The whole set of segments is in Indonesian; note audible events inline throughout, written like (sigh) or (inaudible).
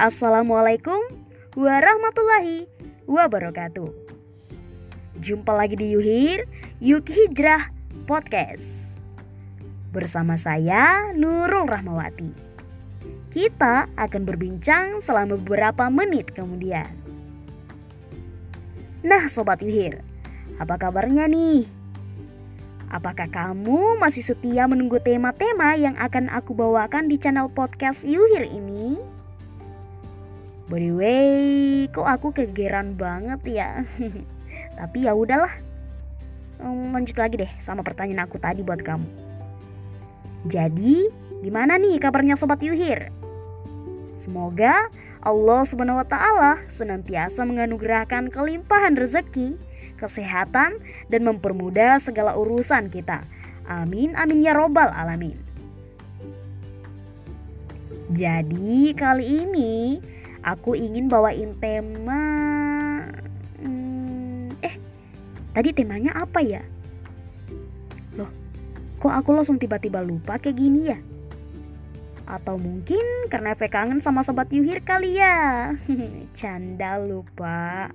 Assalamualaikum warahmatullahi wabarakatuh. Jumpa lagi di Yuhir Yuk Hijrah Podcast. Bersama saya Nurul Rahmawati. Kita akan berbincang selama beberapa menit kemudian. Nah, sobat Yuhir, apa kabarnya nih? Apakah kamu masih setia menunggu tema-tema yang akan aku bawakan di channel podcast Yuhir ini? By the way, kok aku kegeran banget ya? (laughs) Tapi ya udahlah. Lanjut lagi deh sama pertanyaan aku tadi buat kamu. Jadi, gimana nih kabarnya sobat Yuhir? Semoga Allah Subhanahu wa taala senantiasa menganugerahkan kelimpahan rezeki, kesehatan dan mempermudah segala urusan kita. Amin amin ya robbal alamin. Jadi kali ini aku ingin bawain tema hmm, eh tadi temanya apa ya? Loh kok aku langsung tiba-tiba lupa kayak gini ya? Atau mungkin karena efek kangen sama sobat Yuhir kali ya? (laughs) Canda lupa.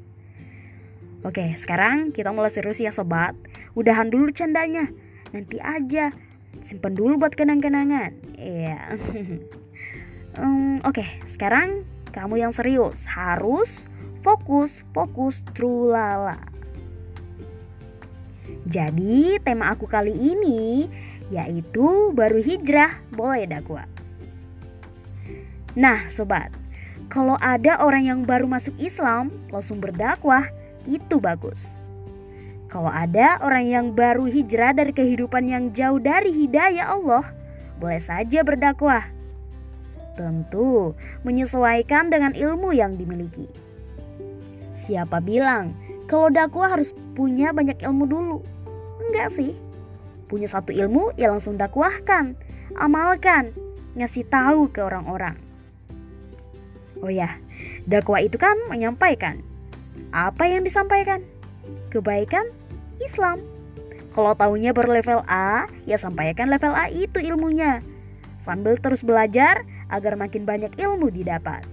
Oke sekarang kita mulai serius ya sobat. Udahan dulu candanya. Nanti aja. Simpen dulu buat kenang-kenangan. Iya. (laughs) Um, Oke sekarang kamu yang serius harus fokus, fokus, trulala. Jadi tema aku kali ini yaitu baru hijrah boleh dakwah. Nah sobat, kalau ada orang yang baru masuk Islam langsung berdakwah itu bagus. Kalau ada orang yang baru hijrah dari kehidupan yang jauh dari hidayah Allah, boleh saja berdakwah. Tentu menyesuaikan dengan ilmu yang dimiliki. Siapa bilang kalau dakwah harus punya banyak ilmu dulu? Enggak sih. Punya satu ilmu ya langsung dakwahkan, amalkan, ngasih tahu ke orang-orang. Oh ya, dakwah itu kan menyampaikan. Apa yang disampaikan? Kebaikan Islam. Kalau tahunya berlevel A, ya sampaikan level A itu ilmunya. Sambil terus belajar, agar makin banyak ilmu didapat.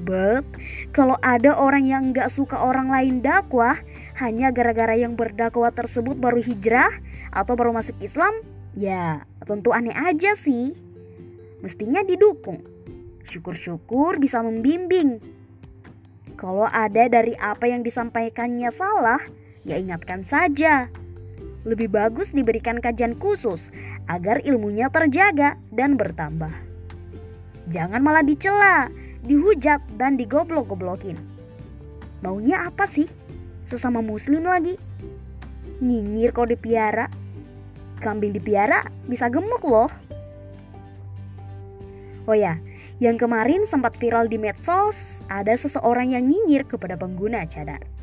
But, kalau ada orang yang nggak suka orang lain dakwah hanya gara-gara yang berdakwah tersebut baru hijrah atau baru masuk Islam, ya tentu aneh aja sih. Mestinya didukung. Syukur-syukur bisa membimbing. Kalau ada dari apa yang disampaikannya salah, ya ingatkan saja. Lebih bagus diberikan kajian khusus agar ilmunya terjaga dan bertambah. Jangan malah dicela, dihujat dan digoblok-goblokin. Maunya apa sih? Sesama muslim lagi. Nyinyir kau dipiara. Kambing dipiara bisa gemuk loh. Oh ya, yang kemarin sempat viral di medsos, ada seseorang yang nyinyir kepada pengguna cadar.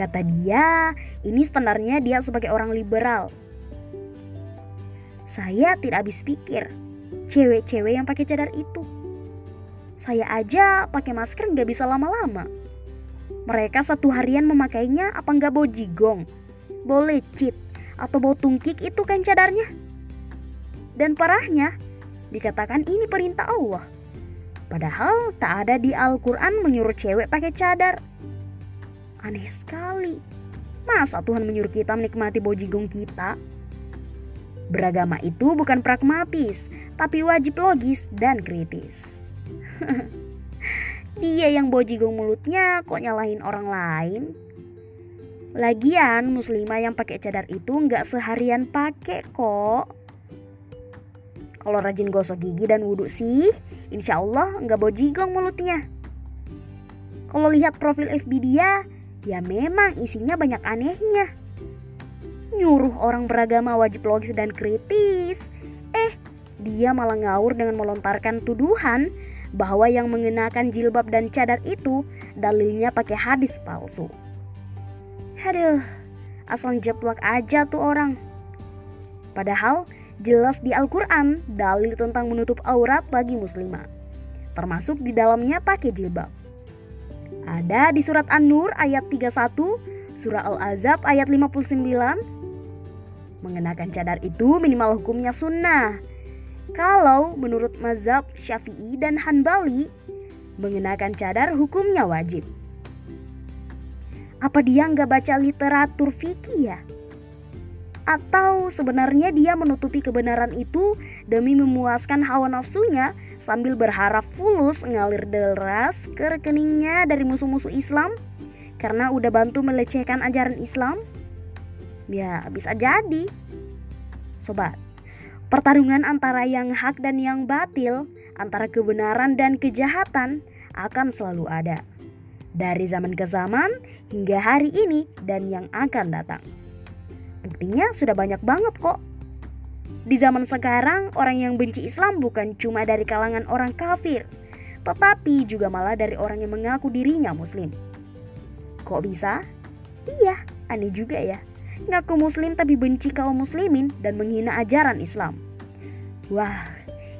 Kata dia, ini standarnya dia sebagai orang liberal. Saya tidak habis pikir, cewek-cewek yang pakai cadar itu. Saya aja pakai masker nggak bisa lama-lama. Mereka satu harian memakainya apa nggak bau jigong, bau lecit, atau bau tungkik itu kan cadarnya. Dan parahnya, dikatakan ini perintah Allah. Padahal tak ada di Al-Quran menyuruh cewek pakai cadar. Aneh sekali. Masa Tuhan menyuruh kita menikmati bojigong kita? Beragama itu bukan pragmatis, tapi wajib logis dan kritis. (laughs) Dia yang bojigong mulutnya kok nyalahin orang lain? Lagian muslimah yang pakai cadar itu nggak seharian pakai kok. Kalau rajin gosok gigi dan wudhu sih, insya Allah nggak bojigong mulutnya. Kalau lihat profil FB dia, Ya memang isinya banyak anehnya. Nyuruh orang beragama wajib logis dan kritis. Eh, dia malah ngawur dengan melontarkan tuduhan bahwa yang mengenakan jilbab dan cadar itu dalilnya pakai hadis palsu. Aduh, asal jeplak aja tuh orang. Padahal jelas di Al-Quran dalil tentang menutup aurat bagi muslimah. Termasuk di dalamnya pakai jilbab. Ada di surat An-Nur ayat 31, surah Al-Azab ayat 59. Mengenakan cadar itu minimal hukumnya sunnah. Kalau menurut mazhab Syafi'i dan Hanbali, mengenakan cadar hukumnya wajib. Apa dia nggak baca literatur fikih ya? Atau sebenarnya dia menutupi kebenaran itu demi memuaskan hawa nafsunya sambil berharap fulus ngalir deras ke rekeningnya dari musuh-musuh Islam karena udah bantu melecehkan ajaran Islam? Ya, bisa jadi. Sobat, Pertarungan antara yang hak dan yang batil, antara kebenaran dan kejahatan akan selalu ada. Dari zaman ke zaman hingga hari ini dan yang akan datang. Buktinya sudah banyak banget kok. Di zaman sekarang orang yang benci Islam bukan cuma dari kalangan orang kafir, tetapi juga malah dari orang yang mengaku dirinya muslim. Kok bisa? Iya, aneh juga ya ngaku muslim tapi benci kaum muslimin dan menghina ajaran Islam. Wah,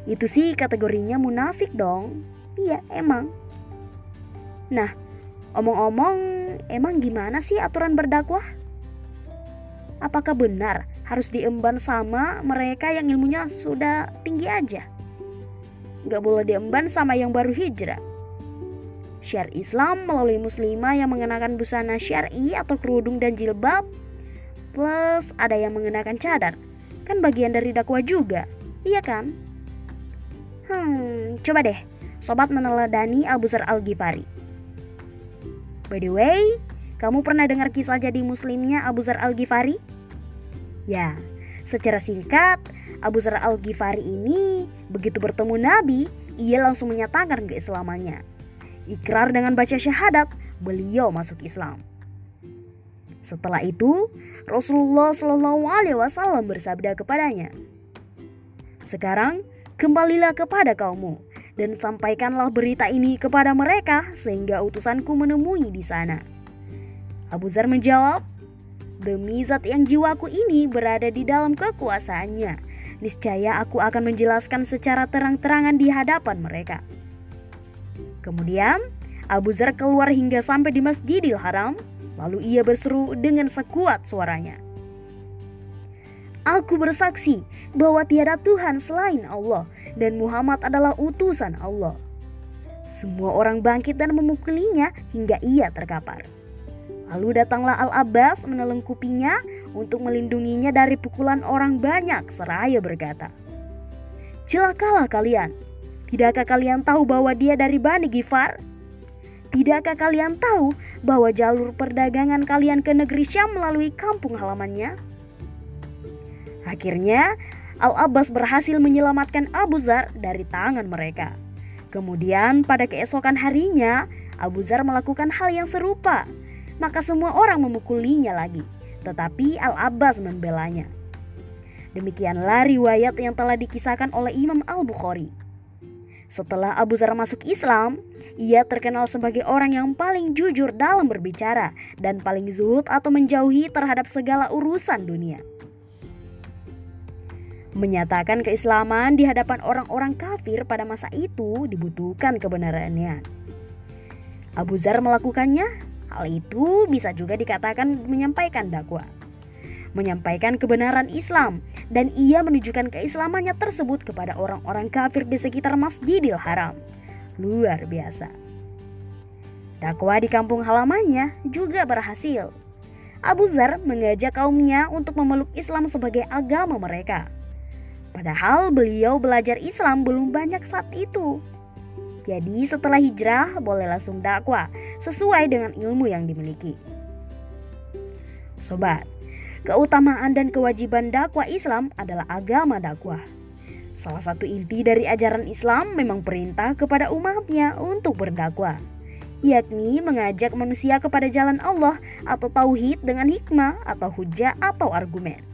itu sih kategorinya munafik dong. Iya, emang. Nah, omong-omong, emang gimana sih aturan berdakwah? Apakah benar harus diemban sama mereka yang ilmunya sudah tinggi aja? Gak boleh diemban sama yang baru hijrah. Syiar Islam melalui muslimah yang mengenakan busana syari atau kerudung dan jilbab Plus ada yang mengenakan cadar. Kan bagian dari dakwah juga. Iya kan? Hmm, coba deh sobat meneladani Abu Zar Al-Ghifari. By the way, kamu pernah dengar kisah jadi muslimnya Abu Zar Al-Ghifari? Ya, secara singkat, Abu Zar Al-Ghifari ini begitu bertemu Nabi, ia langsung menyatakan keislamannya. Ikrar dengan baca syahadat, beliau masuk Islam. Setelah itu, Rasulullah Shallallahu Alaihi Wasallam bersabda kepadanya, "Sekarang kembalilah kepada kaummu dan sampaikanlah berita ini kepada mereka sehingga utusanku menemui di sana." Abu Zar menjawab, "Demi zat yang jiwaku ini berada di dalam kekuasaannya, niscaya aku akan menjelaskan secara terang-terangan di hadapan mereka." Kemudian Abu Zar keluar hingga sampai di Masjidil Haram Lalu ia berseru dengan sekuat suaranya. Aku bersaksi bahwa tiada Tuhan selain Allah dan Muhammad adalah utusan Allah. Semua orang bangkit dan memukulinya hingga ia terkapar. Lalu datanglah Al-Abbas menelengkupinya untuk melindunginya dari pukulan orang banyak seraya berkata, Celakalah kalian, tidakkah kalian tahu bahwa dia dari Bani Gifar? Tidakkah kalian tahu bahwa jalur perdagangan kalian ke negeri Syam melalui kampung halamannya? Akhirnya, Al-Abbas berhasil menyelamatkan Abu Zar dari tangan mereka. Kemudian pada keesokan harinya, Abu Zar melakukan hal yang serupa. Maka semua orang memukulinya lagi, tetapi Al-Abbas membelanya. Demikianlah riwayat yang telah dikisahkan oleh Imam Al-Bukhari. Setelah Abu Zar masuk Islam, ia terkenal sebagai orang yang paling jujur dalam berbicara dan paling zuhud atau menjauhi terhadap segala urusan dunia. Menyatakan keislaman di hadapan orang-orang kafir pada masa itu dibutuhkan kebenarannya. Abu Zar melakukannya, hal itu bisa juga dikatakan menyampaikan dakwah menyampaikan kebenaran Islam dan ia menunjukkan keislamannya tersebut kepada orang-orang kafir di sekitar Masjidil Haram. Luar biasa. Dakwah di kampung halamannya juga berhasil. Abu Zar mengajak kaumnya untuk memeluk Islam sebagai agama mereka. Padahal beliau belajar Islam belum banyak saat itu. Jadi setelah hijrah boleh langsung dakwah sesuai dengan ilmu yang dimiliki. Sobat, Keutamaan dan kewajiban dakwah Islam adalah agama dakwah. Salah satu inti dari ajaran Islam memang perintah kepada umatnya untuk berdakwah, yakni mengajak manusia kepada jalan Allah atau tauhid dengan hikmah atau hujah atau argumen.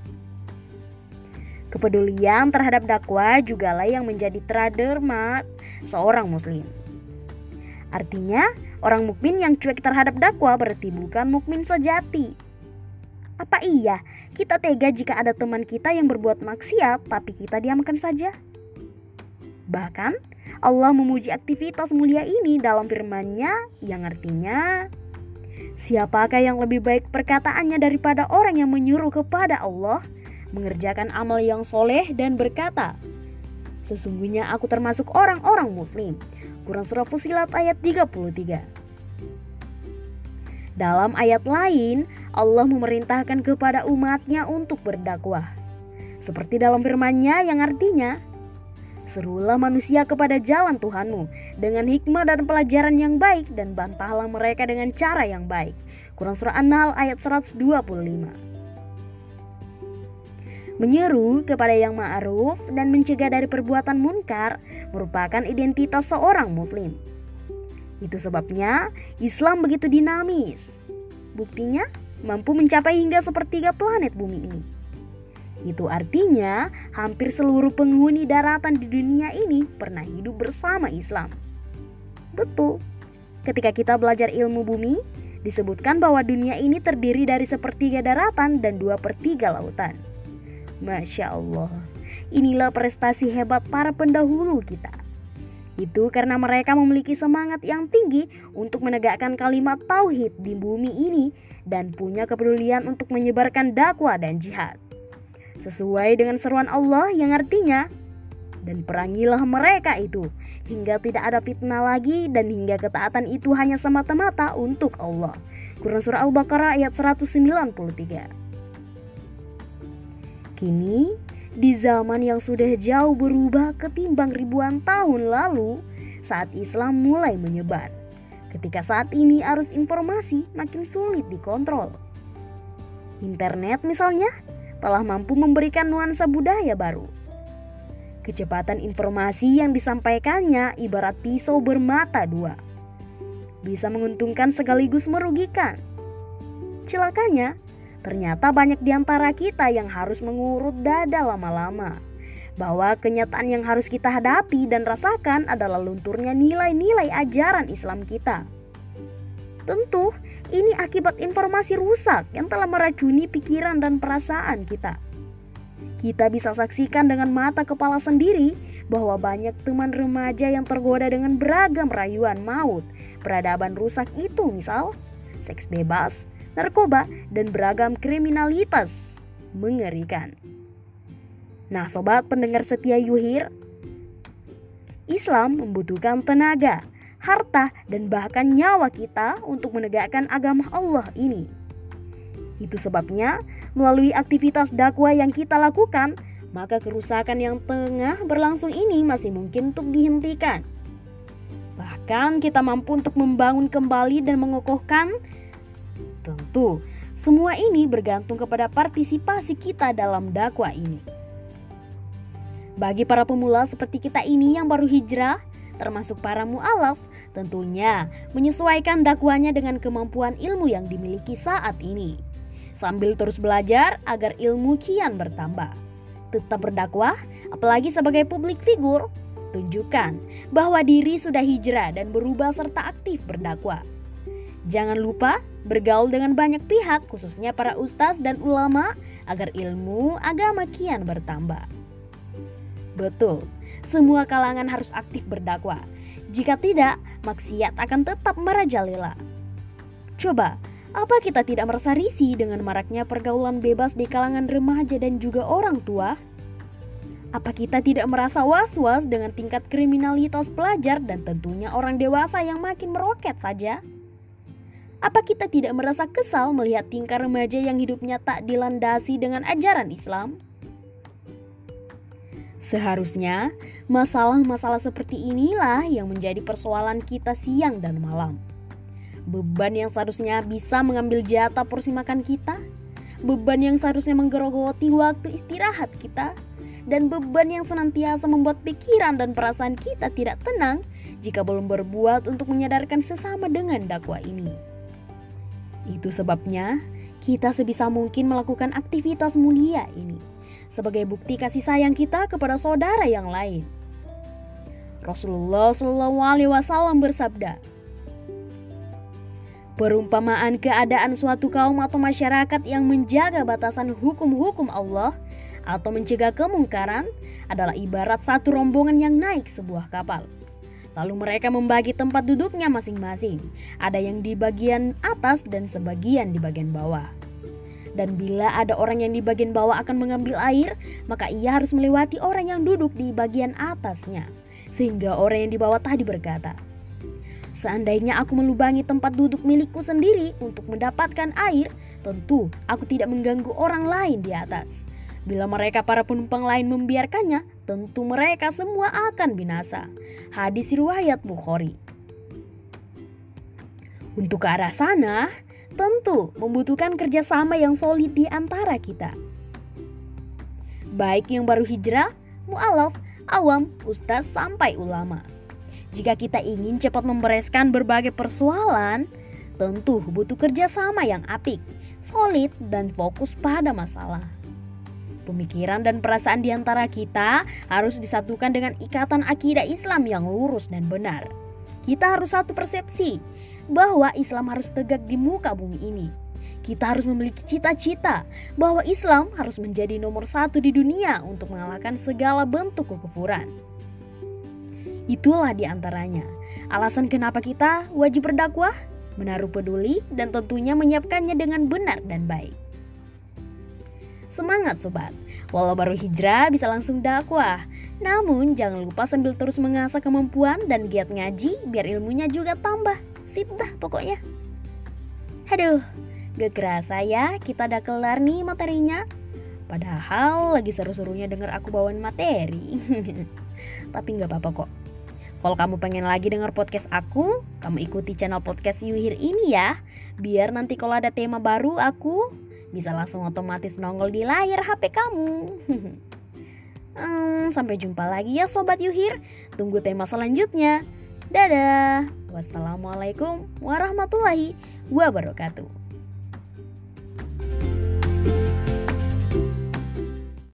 Kepedulian terhadap dakwah jugalah yang menjadi tradermark seorang muslim. Artinya, orang mukmin yang cuek terhadap dakwah berarti bukan mukmin sejati, apa iya kita tega jika ada teman kita yang berbuat maksiat tapi kita diamkan saja? Bahkan Allah memuji aktivitas mulia ini dalam firman-Nya yang artinya Siapakah yang lebih baik perkataannya daripada orang yang menyuruh kepada Allah mengerjakan amal yang soleh dan berkata Sesungguhnya aku termasuk orang-orang muslim. Quran Surah Fusilat ayat 33. Dalam ayat lain, Allah memerintahkan kepada umatnya untuk berdakwah. Seperti dalam firman-Nya yang artinya, Serulah manusia kepada jalan Tuhanmu dengan hikmah dan pelajaran yang baik dan bantahlah mereka dengan cara yang baik. Quran Surah An-Nahl ayat 125 Menyeru kepada yang ma'ruf dan mencegah dari perbuatan munkar merupakan identitas seorang muslim. Itu sebabnya Islam begitu dinamis. Buktinya mampu mencapai hingga sepertiga planet bumi ini. Itu artinya hampir seluruh penghuni daratan di dunia ini pernah hidup bersama Islam. Betul, ketika kita belajar ilmu bumi, disebutkan bahwa dunia ini terdiri dari sepertiga daratan dan dua per tiga lautan. Masya Allah, inilah prestasi hebat para pendahulu kita. Itu karena mereka memiliki semangat yang tinggi untuk menegakkan kalimat tauhid di bumi ini dan punya kepedulian untuk menyebarkan dakwah dan jihad. Sesuai dengan seruan Allah yang artinya, dan perangilah mereka itu hingga tidak ada fitnah lagi dan hingga ketaatan itu hanya semata-mata untuk Allah. Quran Surah Al-Baqarah ayat 193 Kini, di zaman yang sudah jauh berubah ketimbang ribuan tahun lalu, saat Islam mulai menyebar. Ketika saat ini arus informasi makin sulit dikontrol. Internet misalnya telah mampu memberikan nuansa budaya baru. Kecepatan informasi yang disampaikannya ibarat pisau bermata dua. Bisa menguntungkan sekaligus merugikan. Celakanya, Ternyata banyak di antara kita yang harus mengurut dada lama-lama. Bahwa kenyataan yang harus kita hadapi dan rasakan adalah lunturnya nilai-nilai ajaran Islam kita. Tentu, ini akibat informasi rusak yang telah meracuni pikiran dan perasaan kita. Kita bisa saksikan dengan mata kepala sendiri bahwa banyak teman remaja yang tergoda dengan beragam rayuan maut, peradaban rusak itu misal, seks bebas, narkoba, dan beragam kriminalitas mengerikan. Nah, sobat pendengar setia Yuhir, Islam membutuhkan tenaga, harta, dan bahkan nyawa kita untuk menegakkan agama Allah ini. Itu sebabnya, melalui aktivitas dakwah yang kita lakukan, maka kerusakan yang tengah berlangsung ini masih mungkin untuk dihentikan. Bahkan kita mampu untuk membangun kembali dan mengokohkan Tentu, semua ini bergantung kepada partisipasi kita dalam dakwah ini. Bagi para pemula seperti kita ini yang baru hijrah, termasuk para mu'alaf, tentunya menyesuaikan dakwanya dengan kemampuan ilmu yang dimiliki saat ini. Sambil terus belajar agar ilmu kian bertambah. Tetap berdakwah, apalagi sebagai publik figur, tunjukkan bahwa diri sudah hijrah dan berubah serta aktif berdakwah. Jangan lupa bergaul dengan banyak pihak, khususnya para ustaz dan ulama, agar ilmu agama kian bertambah. Betul, semua kalangan harus aktif berdakwah. Jika tidak, maksiat akan tetap merajalela. Coba, apa kita tidak merasa risih dengan maraknya pergaulan bebas di kalangan remaja dan juga orang tua? Apa kita tidak merasa was-was dengan tingkat kriminalitas pelajar dan tentunya orang dewasa yang makin meroket saja? Apa kita tidak merasa kesal melihat tingkah remaja yang hidupnya tak dilandasi dengan ajaran Islam? Seharusnya, masalah-masalah seperti inilah yang menjadi persoalan kita siang dan malam. Beban yang seharusnya bisa mengambil jatah porsi makan kita, beban yang seharusnya menggerogoti waktu istirahat kita, dan beban yang senantiasa membuat pikiran dan perasaan kita tidak tenang jika belum berbuat untuk menyadarkan sesama dengan dakwah ini. Itu sebabnya kita sebisa mungkin melakukan aktivitas mulia ini sebagai bukti kasih sayang kita kepada saudara yang lain. Rasulullah Shallallahu Alaihi Wasallam bersabda, Perumpamaan keadaan suatu kaum atau masyarakat yang menjaga batasan hukum-hukum Allah atau mencegah kemungkaran adalah ibarat satu rombongan yang naik sebuah kapal. Lalu mereka membagi tempat duduknya masing-masing. Ada yang di bagian atas dan sebagian di bagian bawah. Dan bila ada orang yang di bagian bawah akan mengambil air, maka ia harus melewati orang yang duduk di bagian atasnya. Sehingga orang yang di bawah tadi berkata, Seandainya aku melubangi tempat duduk milikku sendiri untuk mendapatkan air, tentu aku tidak mengganggu orang lain di atas. Bila mereka para penumpang lain membiarkannya, tentu mereka semua akan binasa. Hadis riwayat Bukhari. Untuk ke arah sana, tentu membutuhkan kerjasama yang solid di antara kita. Baik yang baru hijrah, mu'alaf, awam, ustaz, sampai ulama. Jika kita ingin cepat membereskan berbagai persoalan, tentu butuh kerjasama yang apik, solid, dan fokus pada masalah. Pemikiran dan perasaan di antara kita harus disatukan dengan ikatan akidah Islam yang lurus dan benar. Kita harus satu persepsi, bahwa Islam harus tegak di muka bumi ini. Kita harus memiliki cita-cita bahwa Islam harus menjadi nomor satu di dunia untuk mengalahkan segala bentuk kekufuran. Itulah di antaranya alasan kenapa kita wajib berdakwah, menaruh peduli, dan tentunya menyiapkannya dengan benar dan baik. Semangat sobat, walau baru hijrah bisa langsung dakwah. Namun jangan lupa sambil terus mengasah kemampuan dan giat ngaji biar ilmunya juga tambah sip dah pokoknya. Aduh, gak kerasa ya kita udah kelar nih materinya. Padahal lagi seru-serunya denger aku bawain materi. (laughs) Tapi gak apa-apa kok. Kalau kamu pengen lagi denger podcast aku, kamu ikuti channel podcast Yuhir ini ya. Biar nanti kalau ada tema baru aku bisa langsung otomatis nongol di layar HP kamu. (laughs) hmm, sampai jumpa lagi ya Sobat Yuhir. Tunggu tema selanjutnya. Dadah. Wassalamualaikum warahmatullahi wabarakatuh.